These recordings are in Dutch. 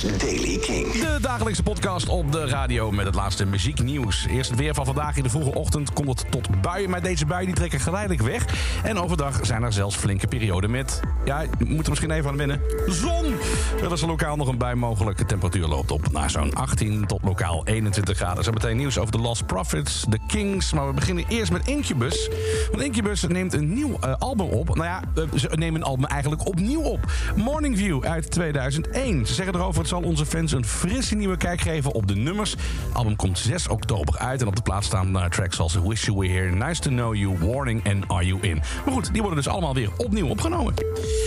Daily King. De dagelijkse podcast op de radio met het laatste muzieknieuws. Eerst het weer van vandaag in de vroege ochtend komt het tot buien. Maar deze buien die trekken geleidelijk weg. En overdag zijn er zelfs flinke perioden met... Ja, je moet er misschien even aan wennen. Zon! Er is er lokaal nog een bui mogelijk. De temperatuur loopt op naar zo'n 18 tot lokaal 21 graden. Zo meteen nieuws over de Lost Prophets, de Kings. Maar we beginnen eerst met Incubus. Want Incubus neemt een nieuw eh, album op. Nou ja, eh, ze nemen een album eigenlijk opnieuw op. Morning View uit 2001. Ze zeggen erover, zal onze fans een frisse nieuwe kijk geven op de nummers. Album komt 6 oktober uit. En op de plaats staan eh, tracks als Wish You Were Here, Nice To Know You, Warning en Are You In. Maar goed, die worden dus allemaal weer opnieuw opgenomen.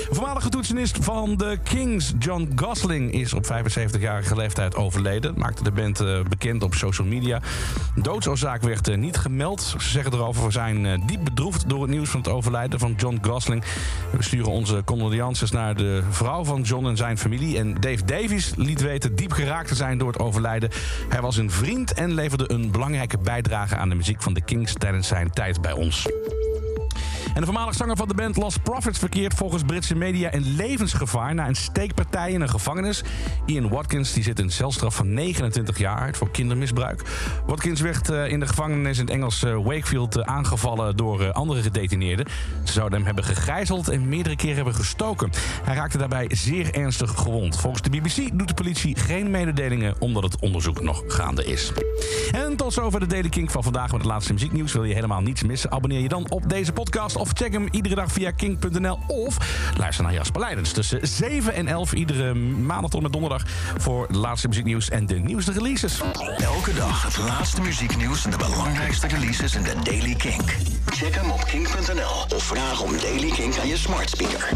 Voormalige toetsenist van de Kings, John Gosling, is op 75-jarige leeftijd overleden. Maakte de band eh, bekend op social media. Doodsoorzaak werd eh, niet gemeld. Ze zeggen erover, we zijn diep bedroefd door het nieuws van het overlijden van John Gosling. We sturen onze condolences naar de vrouw van John en zijn familie. En Dave Davies liet weten diep geraakt te zijn door het overlijden. Hij was een vriend en leverde een belangrijke bijdrage aan de muziek van de Kings tijdens zijn tijd bij ons. De voormalig zanger van de band Lost Prophets verkeert volgens Britse media in levensgevaar na een steekpartij in een gevangenis. Ian Watkins die zit een celstraf van 29 jaar uit voor kindermisbruik. Watkins werd eh, in de gevangenis in het Engels eh, Wakefield eh, aangevallen door andere gedetineerden. Ze zouden hem hebben gegijzeld en meerdere keren hebben gestoken. Hij raakte daarbij zeer ernstig gewond. Volgens de BBC doet de politie geen mededelingen omdat het onderzoek nog gaande is. En tot zover de Daily Kink van vandaag met het laatste muzieknieuws. Wil je helemaal niets missen? Abonneer je dan op deze podcast of check hem iedere dag via kink.nl of luister naar Jasper Leidens tussen 7 en 11 iedere maandag tot en met donderdag voor het laatste muzieknieuws en de nieuwste releases. Elke dag het laatste muzieknieuws en de belangrijkste releases in de Daily King. Check hem op kink.nl of vraag om Daily King aan je smart speaker.